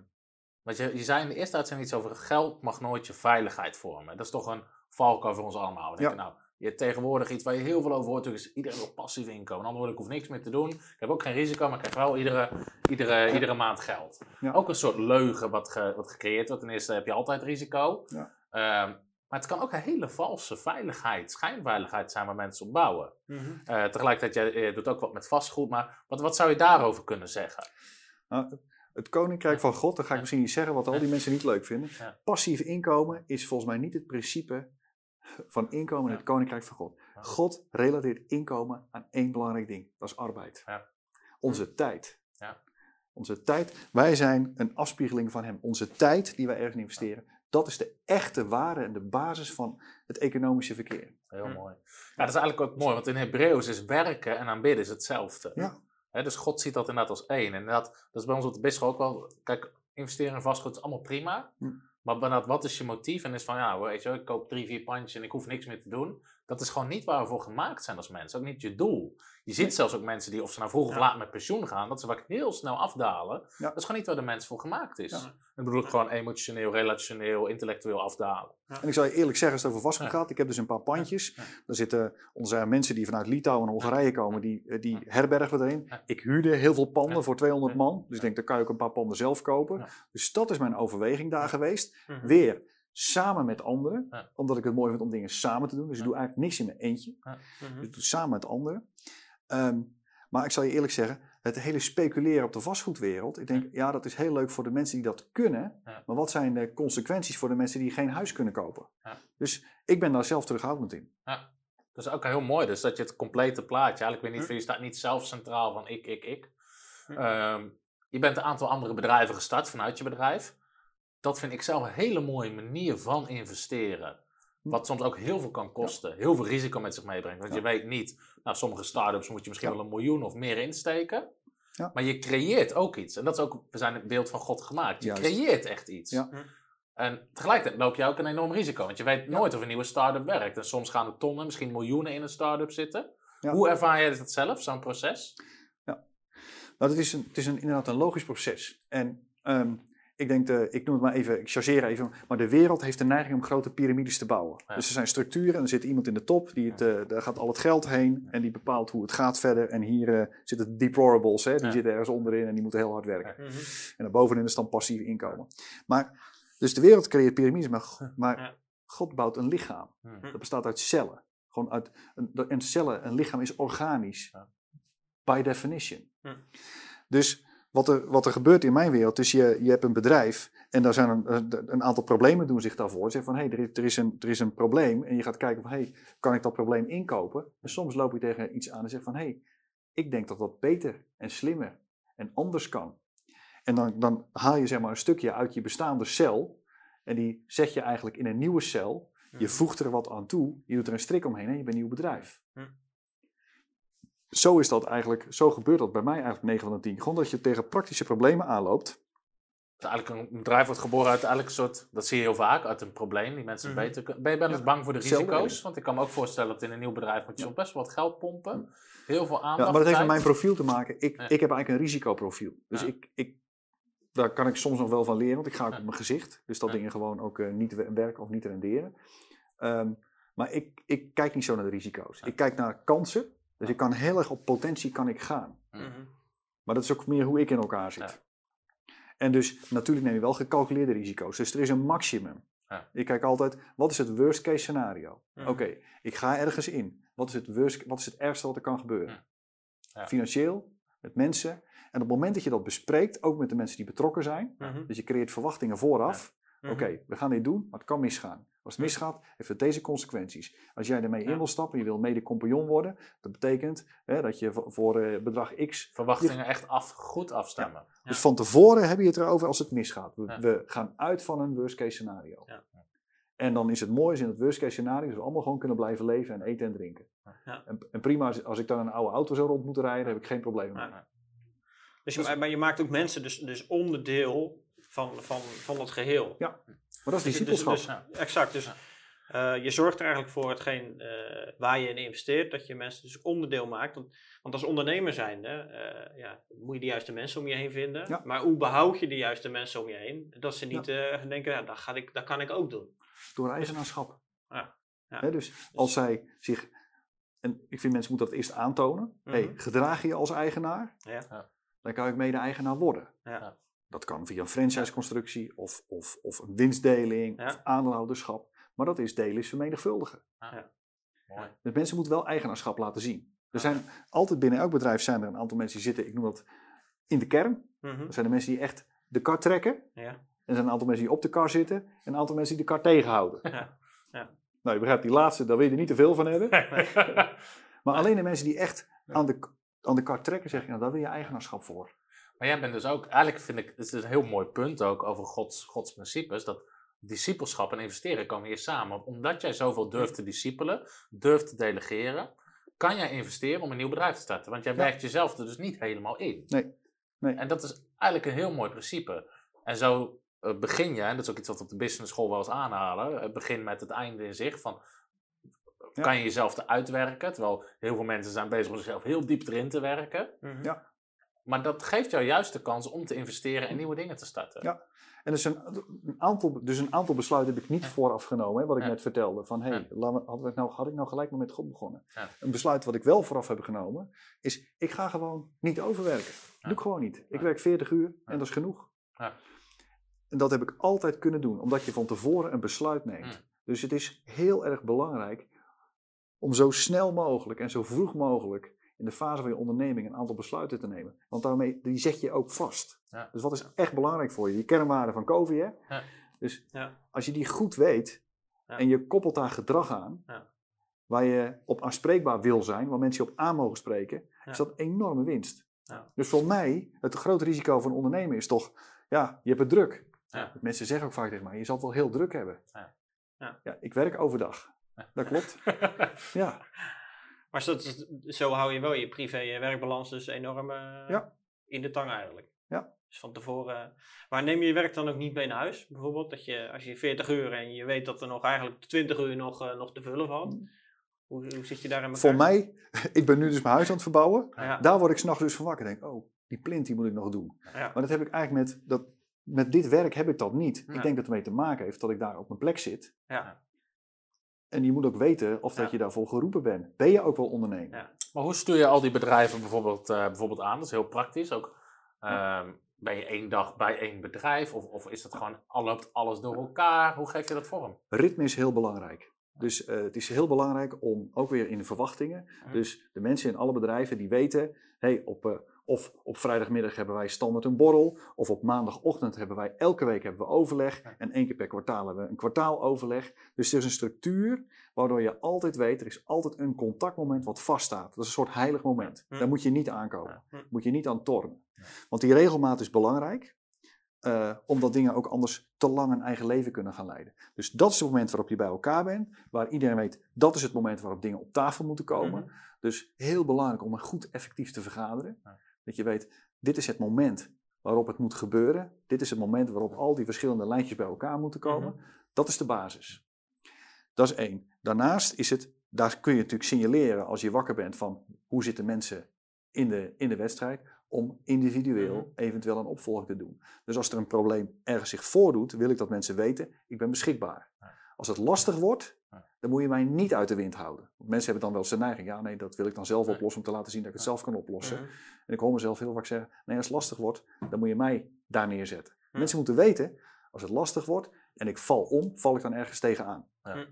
want je, je zei in de eerste uitzending iets over geld mag nooit je veiligheid vormen. Dat is toch een valkuil voor ons allemaal. We denken, nou, je hebt tegenwoordig iets waar je heel veel over hoort. Dus iedereen wil passief inkomen. Ander woord, ik hoef niks meer te doen. Ik heb ook geen risico, maar ik krijg wel iedere, iedere, iedere maand geld. Ja. Ook een soort leugen wat, ge- wat gecreëerd wordt. Ten eerste heb je altijd risico. Ja. Ehm, maar het kan ook een hele valse veiligheid, schijnveiligheid zijn waar mensen op bouwen. Eh, tegelijkertijd, jij eh, doet ook wat met vastgoed, maar wat, wat zou je daarover kunnen zeggen? Nou, het koninkrijk van God, dan ga ik misschien niet zeggen wat al die mensen niet leuk vinden. Ja. Passief inkomen is volgens mij niet het principe van inkomen in het koninkrijk van God. God relateert inkomen aan één belangrijk ding: dat is arbeid. Ja. Onze tijd. Ja. Onze tijd. Wij zijn een afspiegeling van Hem. Onze tijd die wij ergens investeren, dat is de echte waarde en de basis van het economische verkeer. Heel Hm. mooi. Ja, dat is eigenlijk ook mooi, want in Hebreeuws is werken en aanbidden is hetzelfde. Ja. Hè, dus God ziet dat inderdaad als één. En dat, dat is bij ons op de bisschop ook wel. Kijk, investeren in vastgoed is allemaal prima. Hm. Maar inderdaad, wat is je motief? En is van, ja, weet je wel, ik koop drie, vier pandjes en ik hoef niks meer te doen. Dat is gewoon niet waar we voor gemaakt zijn als mensen. Ook niet je doel. Je ziet zelfs ook mensen die, of ze nou vroeg of Ja. laat met pensioen gaan, dat ze vaak heel snel afdalen. Ja. Dat is gewoon niet waar de mens voor gemaakt is. Ja. Ik bedoel ik gewoon emotioneel, relationeel, intellectueel afdalen. En ik zal je eerlijk zeggen, als het over Ja. gaat, ik heb dus een paar pandjes. Daar zitten onze mensen die vanuit Litouwen en Hongarije komen, die, eh, die herbergen we erin. Ik huurde heel veel panden voor 200 Ja. man. Dus ik denk, dan kan je ook een paar panden zelf kopen. Dus dat is mijn overweging daar geweest. Mhm. Weer samen met anderen. Ja. Omdat ik het mooi vind om dingen samen te doen. Dus ik Ja. doe eigenlijk niks in mijn eentje. Dus ik doe samen met anderen. Ehm, maar ik zal je eerlijk zeggen, het hele speculeren op de vastgoedwereld. Ik denk, ja, dat is heel leuk voor de mensen die dat kunnen. Ja. Maar wat zijn de consequenties voor de mensen die geen huis kunnen kopen? Ja. Dus ik ben daar zelf terughoudend in. Dat is ook heel mooi, dus dat je het complete plaatje, eigenlijk je, niet, Hm. je staat niet zelf centraal van ik, ik, ik. Hm. Ehm, je bent een aantal andere bedrijven gestart vanuit je bedrijf. Dat vind ik zelf een hele mooie manier van investeren. Hm. Wat soms ook heel veel kan kosten, heel veel risico met zich meebrengt. Want Ja. je weet niet, nou, sommige start-ups moet je misschien Ja. wel een miljoen of meer insteken. Ja. Maar je creëert ook iets. En dat is ook, we zijn het beeld van God gemaakt. Je Juist. creëert echt iets. Ja. Hm. En tegelijkertijd loop je ook een enorm risico. Want je weet nooit of een nieuwe start-up werkt. En soms gaan er tonnen, misschien miljoenen in een start-up zitten. Ja. Hoe ervaar jij dat zelf, zo'n proces? Nou, het is, een, het is een, inderdaad een logisch proces. En ehm, ik denk, de, ik noem het maar even, ik chargeer even, maar de wereld heeft de neiging om grote piramides te bouwen. Ja. Dus er zijn structuren en er zit iemand in de top, die het, eh, daar gaat al het geld heen en die bepaalt hoe het gaat verder. En hier eh, zitten de deplorables, hè, die Ja. zitten ergens onderin en die moeten heel hard werken. Mhm. En daarbovenin is dan passief inkomen. Maar, dus de wereld creëert piramides, maar, maar Ja. God bouwt een lichaam. Hm. Dat bestaat uit cellen. Gewoon uit, een, en cellen, een lichaam is organisch. Ja. By definition. Dus wat er, wat er gebeurt in mijn wereld, dus je, je hebt een bedrijf en daar zijn een, een- aantal problemen doen zich daarvoor. Zeg van, hé, hey, er, is, er, is een, er is een probleem en je gaat kijken van, hé, hey, kan ik dat probleem inkopen? En soms loop je tegen iets aan en zeg van, hé, hey, ik denk dat dat beter en slimmer en anders kan. En dan, dan haal je zeg maar een stukje uit je bestaande cel en die zet je eigenlijk in een nieuwe cel. Je Mhm. voegt er wat aan toe, je doet er een strik omheen en je bent een nieuw bedrijf. Zo is dat eigenlijk, zo gebeurt dat bij mij eigenlijk 9 van de 10. Gewoon dat je tegen praktische problemen aanloopt. Dus eigenlijk een bedrijf wordt geboren uit eigenlijk een soort, dat zie je heel vaak, uit een probleem die mensen Mhm. beter kunnen. Ben je wel eens bang voor de risico's? is. Want ik kan me ook voorstellen dat in een nieuw bedrijf moet je Ja. best wel wat geld pompen. Heel veel aandacht. Ja, maar dat heeft met mijn profiel te maken. Ik, Ja. ik heb eigenlijk een risicoprofiel. Dus Ja. ik, ik daar kan ik soms nog wel van leren, want ik ga ook Ja. op mijn gezicht. Dus dat Ja. dingen gewoon ook eh, niet we- werken of niet renderen. Ehm, maar ik, ik kijk niet zo naar de risico's. Ik kijk naar kansen. Dus ik kan heel erg op potentie kan ik gaan. Mm. Mhm. Maar dat is ook meer hoe ik in elkaar zit. En dus natuurlijk neem je wel gecalculeerde risico's. Dus er is een maximum. Ja. Ik kijk altijd, wat is het worst case scenario? Mhm. Oké, ik ga ergens in. Wat is, het worst, wat is het ergste wat er kan gebeuren? Ja. Ja. Financieel, met mensen. En op het moment dat je dat bespreekt, ook met de mensen die betrokken zijn, Mhm. dus je creëert verwachtingen vooraf. Mhm. Oké, we gaan dit doen, maar het kan misgaan. Als het misgaat, heeft het deze consequenties. Als jij ermee Ja. in wil stappen, je wil mede compagnon worden, dat betekent hè, dat je voor, eh, bedrag X Verwachtingen echt af, goed afstemmen. Ja. dus van tevoren heb je het erover als het misgaat. We, gaan uit van een worst case scenario. Ja. En dan is het mooi als in het worst case scenario dat we allemaal gewoon kunnen blijven leven en eten en drinken. Ja. En, en prima, als, ik dan een oude auto zou rond moeten rijden, heb ik geen probleem mee. Dus je, maar je maakt ook mensen dus, dus onderdeel van, van, van het geheel. Ja. Maar dat is Dus- discipelschap. dus- dus- exact. Dus eh, je zorgt er eigenlijk voor hetgeen eh, waar je in investeert, dat je mensen dus onderdeel maakt. Want, want als ondernemer zijnde, eh ja, moet je de juiste mensen om je heen vinden. Ja. Maar hoe behoud je de juiste mensen om je heen? Dat ze niet eh, denken, ja, dat, ga ik, dat kan ik ook doen. Door eigenaarschap. Ja. Ja. Hè, dus als zij zich, en ik vind mensen moeten dat eerst aantonen. Mhm. hey, gedraag je als eigenaar, Ja. Ja. dan kan ik mede-eigenaar worden. Ja. Dat kan via een franchiseconstructie of, of, of een winstdeling Ja. of aandeelhouderschap. Maar dat is delen is vermenigvuldigen. Mooi. Dus mensen moeten wel eigenaarschap laten zien. Er zijn altijd binnen elk bedrijf zijn er een aantal mensen die zitten, ik noem dat in de kern. Mhm. Dat zijn de mensen die echt de kar trekken. ja. En er zijn een aantal mensen die op de kar zitten en een aantal mensen die de kar tegenhouden. Ja, ja. Nou, je begrijpt, die laatste, daar wil je er niet te veel van hebben. Maar alleen de mensen die echt aan de, aan de kar trekken, zeg je, nou, daar wil je eigenaarschap voor. Maar jij bent dus ook, eigenlijk vind ik, het is een heel mooi punt ook over Gods, Gods principes, dat discipelschap en investeren komen hier samen. Omdat jij zoveel durft te discipelen, durft te delegeren, kan jij investeren om een nieuw bedrijf te starten. Want jij Ja. werkt jezelf er dus niet helemaal in. Nee. Nee. En dat is eigenlijk een heel mooi principe. En zo eh, begin je, en dat is ook iets wat we op de business school wel eens aanhalen, het begin met het einde in zich van Ja. kan je jezelf eruit werken, terwijl heel veel mensen zijn bezig om zichzelf heel diep erin te werken. Mhm. Ja. Maar dat geeft jou juist de kans om te investeren en nieuwe dingen te starten. Ja. En dus een, een aantal, dus een aantal besluiten heb ik niet vooraf genomen, hè, wat ik Ja. net vertelde. Van, hé, Ja. hey, had, ik nou, had ik nou gelijk maar met God begonnen? Een besluit wat ik wel vooraf heb genomen, is ik ga gewoon niet overwerken. Doe ik gewoon niet. Ik werk 40 uur en dat is genoeg. Ja. En dat heb ik altijd kunnen doen, omdat je van tevoren een besluit neemt. Dus het is heel erg belangrijk om zo snel mogelijk en zo vroeg mogelijk in de fase van je onderneming een aantal besluiten te nemen. Want daarmee die zet je ook vast. Ja. Dus wat is echt belangrijk voor je? Die kernwaarden van COVID. Hè? Ja. Dus Ja. als je die goed weet Ja. en je koppelt daar gedrag aan, Ja. waar je op aanspreekbaar wil zijn, waar mensen je op aan mogen spreken, Ja. is dat een enorme winst. Ja. Dus voor mij, het grote risico van ondernemen is toch, ja, je hebt het druk. Ja. Mensen zeggen ook vaak tegen mij, je zal het wel heel druk hebben. Ja. Ja. ik werk overdag. Dat klopt. ja. Maar zo, zo hou je wel je privé- en werkbalans dus enorm eh, Ja. in de tang eigenlijk. Ja. Dus van tevoren. Maar neem je je werk dan ook niet mee naar huis? Bijvoorbeeld, dat je als je 40 uur en je weet dat er nog eigenlijk 20 uur nog, eh, nog te vullen valt. Hoe, hoe zit je daar in elkaar? Voor mij, ik ben nu dus mijn huis aan het verbouwen. Ja. Daar word ik s'nachts dus van wakker. Denk, oh, die plint die moet ik nog doen. Ja. Maar dat heb ik eigenlijk met, dat, met dit werk heb ik dat niet. Ja. Ik denk dat het ermee te maken heeft dat ik daar op mijn plek zit. En je moet ook weten of dat je daarvoor geroepen bent. Ben je ook wel ondernemer? Ja. Maar hoe stuur je al die bedrijven bijvoorbeeld, eh, bijvoorbeeld aan? Dat is heel praktisch. Ook, ehm, ben je één dag bij één bedrijf? Of, of is dat gewoon, al loopt alles door elkaar? Hoe geef je dat vorm? Ritme is heel belangrijk. Dus eh, het is heel belangrijk om ook weer in de verwachtingen. Dus de mensen in alle bedrijven die weten, hey, op, eh, of op vrijdagmiddag hebben wij standaard een borrel, of op maandagochtend hebben wij elke week hebben we overleg, en één keer per kwartaal hebben we een kwartaaloverleg. Dus er is een structuur waardoor je altijd weet, er is altijd een contactmoment wat vaststaat. Dat is een soort heilig moment. Daar moet je niet aankomen. Ja. Moet je niet aan tornen. Want die regelmaat is belangrijk. eh, omdat dingen ook anders te lang een eigen leven kunnen gaan leiden. Dus dat is het moment waarop je bij elkaar bent. Waar iedereen weet, dat is het moment waarop dingen op tafel moeten komen. Mhm. Dus heel belangrijk om er goed effectief te vergaderen. Ja. Dat je weet, dit is het moment waarop het moet gebeuren. Dit is het moment waarop al die verschillende lijntjes bij elkaar moeten komen. Mhm. Dat is de basis. Dat is één. Daarnaast is het, daar kun je natuurlijk signaleren als je wakker bent van hoe zitten mensen in de, in de wedstrijd. om individueel Mhm. eventueel een opvolging te doen. Dus als er een probleem ergens zich voordoet, wil ik dat mensen weten, ik ben beschikbaar. Als het lastig wordt. Dan moet je mij niet uit de wind houden. Want mensen hebben dan wel eens de neiging, ja nee, dat wil ik dan zelf oplossen om te laten zien dat ik het zelf kan oplossen. En ik hoor mezelf heel vaak zeggen, nee als het lastig wordt, dan moet je mij daar neerzetten. Mensen moeten weten, als het lastig wordt en ik val om, val ik dan ergens tegenaan. Ja.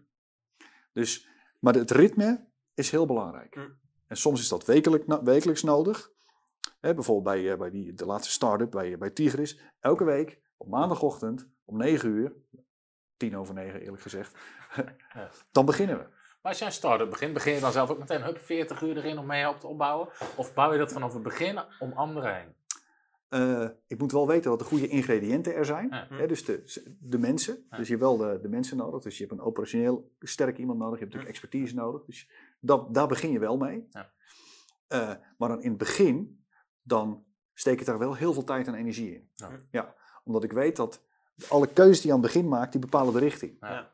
Dus, maar het ritme is heel belangrijk. En soms is dat wekelijk, wekelijks nodig. Hè, bijvoorbeeld bij, eh, bij die, de laatste start-up bij, bij Tigris. Elke week op maandagochtend om 9 uur, tien over negen eerlijk gezegd, dan beginnen we. Maar als je een start-up begint, begin je dan zelf ook meteen hup, 40 uur erin om mee op te opbouwen? Of bouw je dat vanaf het begin om anderen heen? Eh, ik moet wel weten wat de goede ingrediënten er zijn. Ja. Dus de, de mensen. Dus je hebt wel de, de mensen nodig. Dus je hebt een operationeel sterk iemand nodig. Je hebt natuurlijk expertise nodig. Dus dat, daar begin je wel mee. Ja. Eh, maar dan in het begin, dan steek ik daar wel heel veel tijd en energie in. Ja. omdat ik weet dat alle keuzes die je aan het begin maakt, die bepalen de richting. Ja.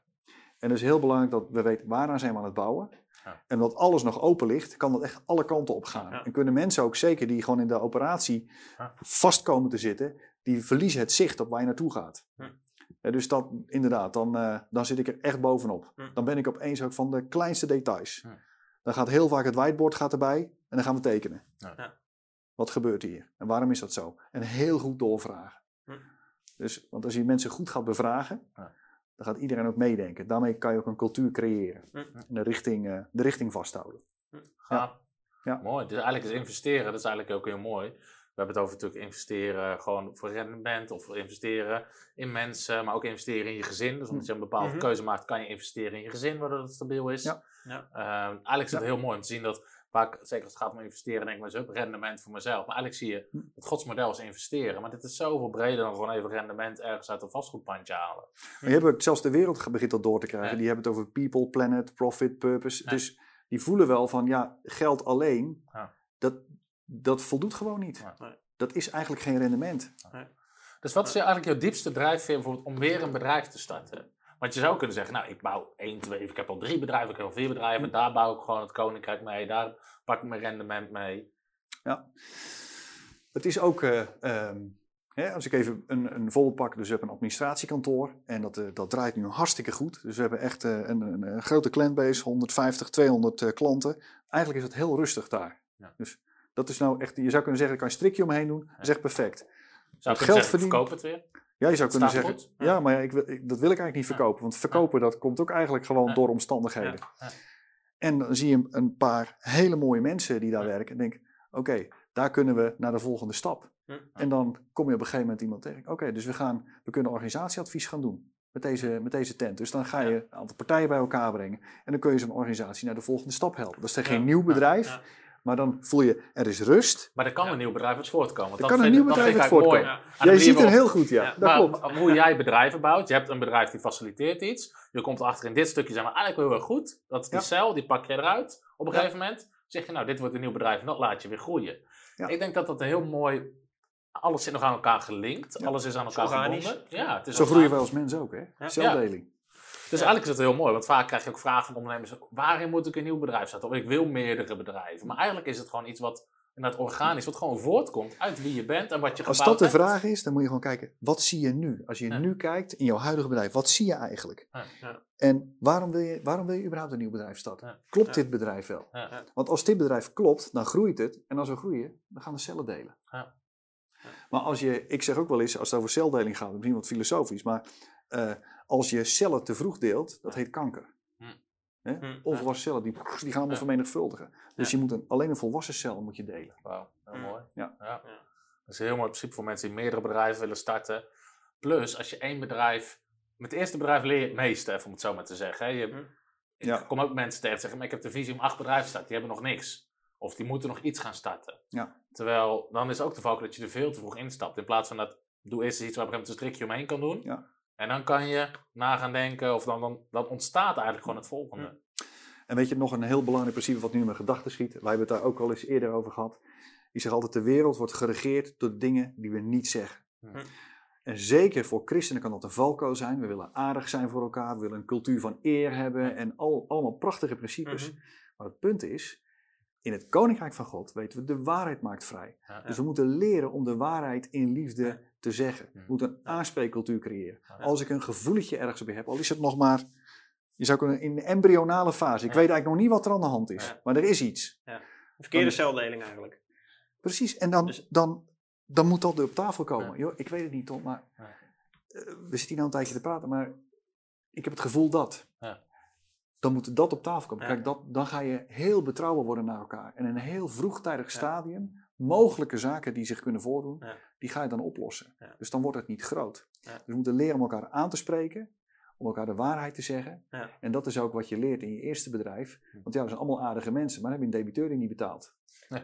En het is heel belangrijk dat we weten waaraan zijn we aan het bouwen. Ja. En omdat alles nog open ligt, kan dat echt alle kanten op gaan. Ja. En kunnen mensen ook zeker die gewoon in de operatie Ja. vast komen te zitten, die verliezen het zicht op waar je naartoe gaat. Ja. Ja, dus dat, inderdaad, dan, eh, dan zit ik er echt bovenop. Ja. Dan ben ik opeens ook van de kleinste details. Ja. Dan gaat heel vaak het whiteboard gaat erbij en dan gaan we tekenen. Ja. Ja. Wat gebeurt hier? En waarom is dat zo? En heel goed doorvragen. Ja. Dus, want als je mensen goed gaat bevragen, Ja. dan gaat iedereen ook meedenken. Daarmee kan je ook een cultuur creëren. Ja. En de richting, eh, de richting vasthouden. Gaaf. Ja. Mooi. Dus eigenlijk is investeren, dat is eigenlijk ook heel mooi. We hebben het over natuurlijk investeren gewoon voor rendement of investeren in mensen, maar ook investeren in je gezin. Dus omdat je een bepaalde Mhm. keuze maakt, kan je investeren in je gezin, waardoor het stabiel is. Ja. Ja. Ehm, eigenlijk is het heel mooi om te zien dat, vaak, zeker als het gaat om investeren, denk ik maar ook rendement voor mezelf. Maar eigenlijk zie je, Hm. het godsmodel is investeren. Maar dit is zoveel breder dan gewoon even rendement ergens uit een vastgoedpandje halen. Maar je hebt ook zelfs de wereld begint dat door te krijgen. Ja. Die hebben het over people, planet, profit, purpose. Ja. Dus die voelen wel van, ja, geld alleen, Ja. dat, dat voldoet gewoon niet. Ja. Nee. Dat is eigenlijk geen rendement. Dus wat is eigenlijk jouw diepste drijfveer bijvoorbeeld om weer een bedrijf te starten? Want je zou kunnen zeggen, nou, ik bouw één, twee, ik heb al drie bedrijven, ik heb al vier bedrijven, Hm. daar bouw ik gewoon het koninkrijk mee, daar pak ik mijn rendement mee. Het is ook, eh, ehm, hè, als ik even een, een voorbeeld pak, dus we hebben een administratiekantoor en dat, eh, dat draait nu hartstikke goed. Dus we hebben echt eh, een, een, een grote klantbase, 150, 200 eh, klanten. Eigenlijk is het heel rustig daar. Ja. Dus dat is nou echt, je zou kunnen zeggen, daar kan je een strikje omheen doen, dat is echt perfect. Zou ik geld zeggen, verdienen- verkoop het weer? Ja, je zou kunnen zeggen, goed. ja, maar ja, ik wil, ik- dat wil ik eigenlijk niet verkopen. Want verkopen, dat komt ook eigenlijk gewoon door omstandigheden. En dan zie je een paar hele mooie mensen die daar werken. En denk, oké, daar kunnen we naar de volgende stap. En dan kom je op een gegeven moment iemand tegen. Oké, dus we, gaan, we kunnen organisatieadvies gaan doen met deze, met deze tent. Dus dan ga je een aantal partijen bij elkaar brengen. En dan kun je zo'n organisatie naar de volgende stap helpen. Dat is geen nieuw bedrijf. Maar dan voel je, er is rust. Maar er kan Ja. een nieuw bedrijf uit voortkomen. want Er dat kan een vind- nieuw bedrijf uit voortkomen. mooi. Jij ziet er heel goed, ja. Ja, dat maar klopt. hoe jij bedrijven bouwt. Je hebt een bedrijf die faciliteert iets. Je komt achter in dit stukje, zijn we eigenlijk wel heel erg goed. Dat is die Ja. cel, die pak je eruit. Op een Ja. gegeven moment zeg je, nou, dit wordt een nieuw bedrijf en dat laat je weer groeien. Ja. Ik denk dat dat een heel mooi... Alles zit nog aan elkaar gelinkt. Ja. Alles is aan elkaar organisch. verbonden. Ja, het is Zo groeien organisch. als mens ook, hè? Ja. Dus eigenlijk is het heel mooi, want vaak krijg je ook vragen van ondernemers: waarin moet ik een nieuw bedrijf starten? Of ik wil meerdere bedrijven. Maar eigenlijk is het gewoon iets wat inderdaad organisch, wat gewoon voortkomt uit wie je bent en wat je Als dat de hebt. vraag is, dan moet je gewoon kijken, wat zie je nu? Als je Ja. nu kijkt in jouw huidige bedrijf, wat zie je eigenlijk? Ja. Ja. En waarom wil, je, waarom wil je überhaupt een nieuw bedrijf starten? Klopt dit bedrijf wel? Want als dit bedrijf klopt, dan groeit het. En als we groeien, dan gaan we cellen delen. Maar als je, ik zeg ook wel eens, als het over celdeling gaat, misschien wat filosofisch, maar eh, als je cellen te vroeg deelt, dat heet kanker. Hm. Hè? Hm, Onvolwassen cellen, die, die gaan allemaal Ja. vermenigvuldigen. Dus Ja. je moet een, alleen een volwassen cel moet je delen. Wauw, heel Mm. mooi. Ja. Ja. Ja. Dat is een heel mooi principe voor mensen die meerdere bedrijven willen starten. Plus, als je één bedrijf. Met het eerste bedrijf leer je het meeste, even om het zo maar te zeggen. hè. Je. Ik Ja. kom ook mensen tegen die zeggen: maar ik heb de visie om acht bedrijven te starten, die hebben nog niks. Of die moeten nog iets gaan starten. Ja. Terwijl dan is ook de valk dat je er veel te vroeg instapt. In plaats van dat doe eerst iets waar je op een gegeven moment een strikje omheen kan doen. Ja. En dan kan je na gaan denken, of dan, dan, dan ontstaat eigenlijk gewoon het volgende. En weet je, nog een heel belangrijk principe wat nu in mijn gedachten schiet. Wij hebben het daar ook al eens eerder over gehad. Ik zeg altijd, de wereld wordt geregeerd door dingen die we niet zeggen. Hm. En zeker voor christenen kan dat een valko zijn. We willen aardig zijn voor elkaar, we willen een cultuur van eer hebben en al, allemaal prachtige principes. Mhm. Maar het punt is, In het koninkrijk van God weten we, de waarheid maakt vrij. Ja. Dus we moeten leren om de waarheid in liefde Ja. Te zeggen. We Mhm. moeten een aanspreekcultuur creëren. Als ik een gevoeletje ergens bij heb, al is het nog maar, je zou kunnen in de embryonale fase. Ik weet eigenlijk nog niet wat er aan de hand is, maar er is iets. Verkeerde Dan- celdeling eigenlijk. Precies, en dan, Dus- dan, dan moet dat op tafel komen. Joh, ik weet het niet, Tom, maar eh, we zitten hier nou een tijdje te praten, maar ik heb het gevoel dat. Ja. Dan moet dat op tafel komen. Kijk, dat, dan ga je heel betrouwbaar worden naar elkaar. En in een heel vroegtijdig stadium, mogelijke zaken die zich kunnen voordoen, Ja. die ga je dan oplossen. Ja. Dus dan wordt het niet groot. Ja. Dus we moeten leren om elkaar aan te spreken, om elkaar de waarheid te zeggen. En dat is ook wat je leert in je eerste bedrijf. Hm. Want ja, dat zijn allemaal aardige mensen, maar dan heb je een debiteur die niet betaalt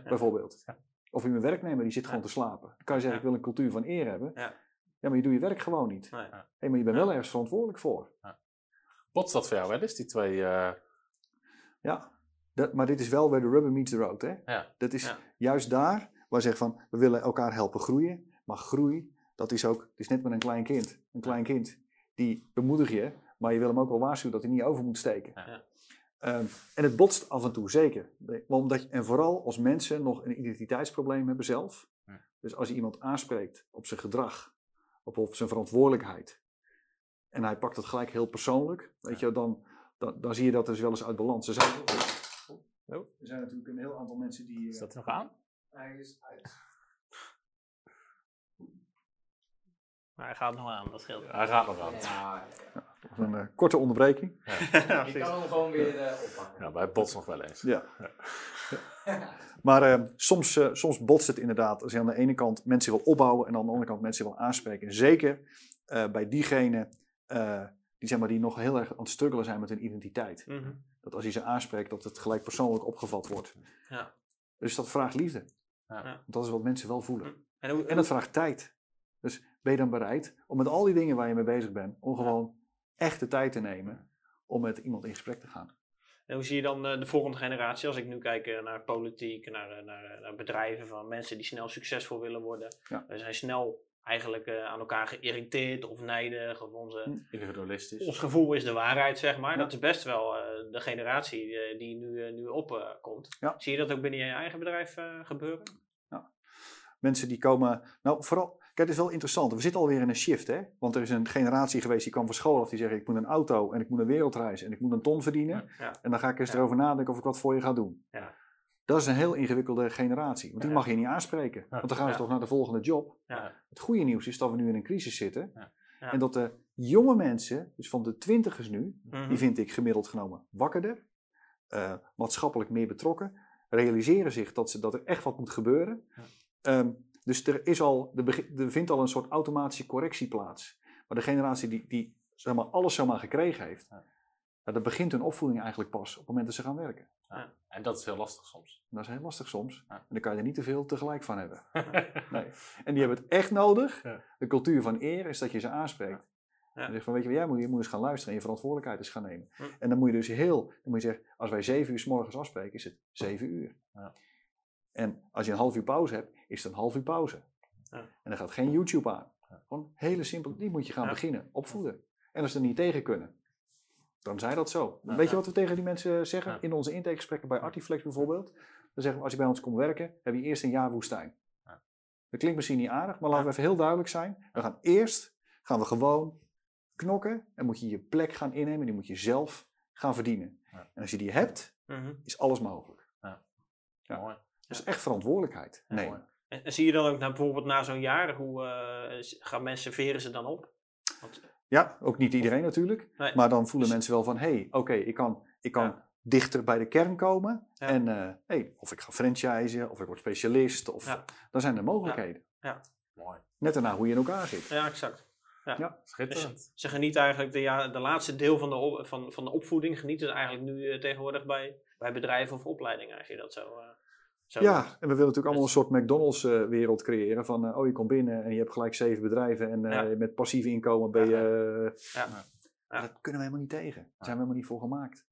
bijvoorbeeld. Ja. Of je een werknemer die zit gewoon te slapen. Dan kan je zeggen, ik wil een cultuur van eer hebben. Ja. Ja, maar je doet je werk gewoon niet. Nee. Hé, maar je bent wel ergens verantwoordelijk voor. Botst dat voor jou wel eens, die twee... eh, Ja, dat, maar dit is wel waar de rubber meets the road. Hè? Ja. Dat is Ja. juist daar waar we zeggen van, we willen elkaar helpen groeien. Maar groei, dat is ook, het is net met een klein kind. Een klein kind, die bemoedig je, maar je wil hem ook wel waarschuwen dat hij niet over moet steken. Ja. Ehm, en het botst af en toe, zeker. Omdat, je- en vooral als mensen nog een identiteitsprobleem hebben zelf. Ja. Dus als je iemand aanspreekt op zijn gedrag, op, op zijn verantwoordelijkheid. En hij pakt het gelijk heel persoonlijk. Weet je, dan, dan, dan zie je dat dus wel eens uit balans. Er zijn, Oh. er zijn natuurlijk een heel aantal mensen die... is eh, dat nog aan? hij is uit. Maar hij gaat nog aan, dat scheelt. Hij gaat nog aan. Ja, Een eh, korte onderbreking. Ja, je precies. kan hem gewoon weer eh, oppakken. Ja, bij bots nog wel eens. Ja. Maar soms, eh, soms botst het inderdaad. Als je aan de ene kant mensen wil opbouwen en aan de andere kant mensen wil aanspreken. Zeker eh, bij diegenen eh, die, zeg maar, die nog heel erg aan het struggelen zijn met hun identiteit. Mhm. Dat als je ze aanspreekt, dat het gelijk persoonlijk opgevat wordt. Ja. Dus dat vraagt liefde. Ja. Dat is wat mensen wel voelen. En, hoe, En dat vraagt tijd. Dus ben je dan bereid om met al die dingen waar je mee bezig bent, om gewoon echt de tijd te nemen om met iemand in gesprek te gaan? En hoe zie je dan eh, de volgende generatie? Als ik nu kijk eh, naar politiek, naar, eh, naar, naar bedrijven, van mensen die snel succesvol willen worden. Ja. Zijn snel eigenlijk eh, aan elkaar geïrriteerd of nijdig. Of onze, Hm. Individualistisch. Ons gevoel is de waarheid, zeg maar. Ja. Dat is best wel eh, de generatie eh, die nu, nu opkomt. Ja. Zie je dat ook binnen je eigen bedrijf eh, gebeuren? Mensen die komen, nou vooral, kijk het is wel interessant, we zitten alweer in een shift hè, want er is een generatie geweest die kwam van school af die zeggen ik moet een auto en ik moet een wereldreis en ik moet een ton verdienen Ja. en dan ga ik eens Ja. erover nadenken of ik wat voor je ga doen. Ja. Dat is een heel ingewikkelde generatie, want die mag je niet aanspreken, want dan gaan ze toch naar de volgende job. Ja. Het goede nieuws is dat we nu in een crisis zitten en dat de jonge mensen, dus van de twintigers nu, Mhm. die vind ik gemiddeld genomen wakkerder, eh, maatschappelijk meer betrokken, realiseren zich dat, ze, dat er echt wat moet gebeuren. Ja. Ehm, dus er, is al, er vindt al een soort automatische correctie plaats. Maar de generatie die, die zeg maar, alles zomaar gekregen heeft, Ja. ja, dat begint hun opvoeding eigenlijk pas op het moment dat ze gaan werken. En dat is heel lastig soms. Dat is heel lastig soms. Ja. En dan kan je er niet te veel tegelijk van hebben. Nee. En die hebben het echt nodig. Ja. De cultuur van eer is dat je ze aanspreekt. Ja. En zegt van, weet je wat, jij moet, je moet eens gaan luisteren en je verantwoordelijkheid eens gaan nemen. En dan moet je dus heel, dan moet je zeggen, als wij zeven uur s morgens afspreken, is het zeven uur. Ja. En als je een half uur pauze hebt, is het een half uur pauze. Ja. En dan gaat geen YouTube aan. Ja. Gewoon hele simpel, die moet je gaan Ja. beginnen, opvoeden. En als ze er niet tegen kunnen, dan zij dat zo. Weet je wat we tegen die mensen zeggen Ja. in onze intakegesprekken bij Artiflex bijvoorbeeld? Dan zeggen we, als je bij ons komt werken, heb je eerst een jaar woestijn. Ja. Dat klinkt misschien niet aardig, maar laten we even heel duidelijk zijn. We gaan eerst, gaan we gewoon knokken en moet je je plek gaan innemen. Die moet je zelf gaan verdienen. En als je die hebt, Mhm. is alles mogelijk. Mooi. Dat is echt verantwoordelijkheid mooi. En, en zie je dan ook nou, bijvoorbeeld na zo'n jaar, hoe eh, gaan mensen, veren ze dan op? Want, Ja, ook niet iedereen natuurlijk. Nee. Maar dan voelen Dus- mensen wel van, hé, hey, oké, ik kan, ik kan Ja. dichter bij de kern komen. Ja. En eh, hey, of ik ga franchisen, of ik word specialist. Of, Ja. Dan zijn er mogelijkheden. Mooi. Net daarna hoe je in elkaar zit. ja, exact. Schitterend. Ze genieten eigenlijk de, ja, de laatste deel van de, op- van, van de opvoeding, genieten ze eigenlijk nu eh, tegenwoordig bij, bij bedrijven of opleidingen, als je dat zo... eh, zo Ja, en we willen natuurlijk allemaal een soort McDonald's-wereld creëren. Van, eh, oh, je komt binnen en je hebt gelijk zeven bedrijven. En eh, Ja. met passief inkomen ben je... eh, Ja. Dat kunnen we helemaal niet tegen. Daar zijn we helemaal niet voor gemaakt.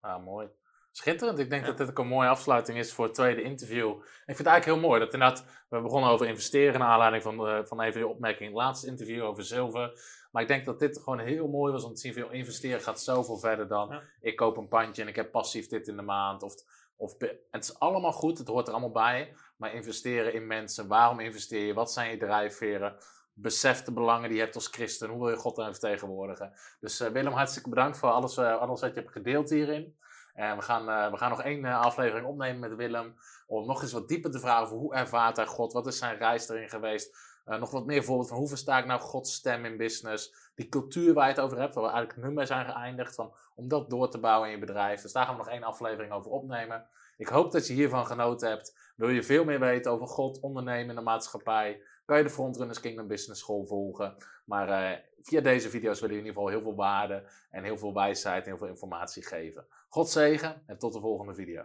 Ah, mooi. schitterend. Ik denk Ja. dat dit ook een mooie afsluiting is voor het tweede interview. Ik vind het eigenlijk heel mooi dat inderdaad, we begonnen over investeren naar aanleiding van, eh, van even je opmerking in het laatste interview over zilver. Maar ik denk dat dit gewoon heel mooi was om te zien veel investeren gaat zoveel verder dan Ja. ik koop een pandje en ik heb passief dit in de maand. Of, of, het is allemaal goed, het hoort er allemaal bij. Maar investeren in mensen, waarom investeer je? Wat zijn je drijfveren? Besef de belangen die je hebt als christen. Hoe wil je God dan vertegenwoordigen? Dus eh, Willem, hartstikke bedankt voor alles, eh, alles wat je hebt gedeeld hierin. En we gaan, eh, we gaan nog één aflevering opnemen met Willem. Om nog eens wat dieper te vragen over hoe ervaart hij God? Wat is zijn reis erin geweest? Eh, nog wat meer voorbeeld van hoe versta ik nou Gods stem in business? Die cultuur waar je het over hebt, waar we eigenlijk nu zijn geëindigd. Van, om dat door te bouwen in je bedrijf. Dus daar gaan we nog één aflevering over opnemen. Ik hoop dat je hiervan genoten hebt. Wil je veel meer weten over God, ondernemen de maatschappij? Kan je de Frontrunners Kingdom Business School volgen. Maar eh, via deze video's willen we in ieder geval heel veel waarde en heel veel wijsheid en heel veel informatie geven. God zegen en tot de volgende video.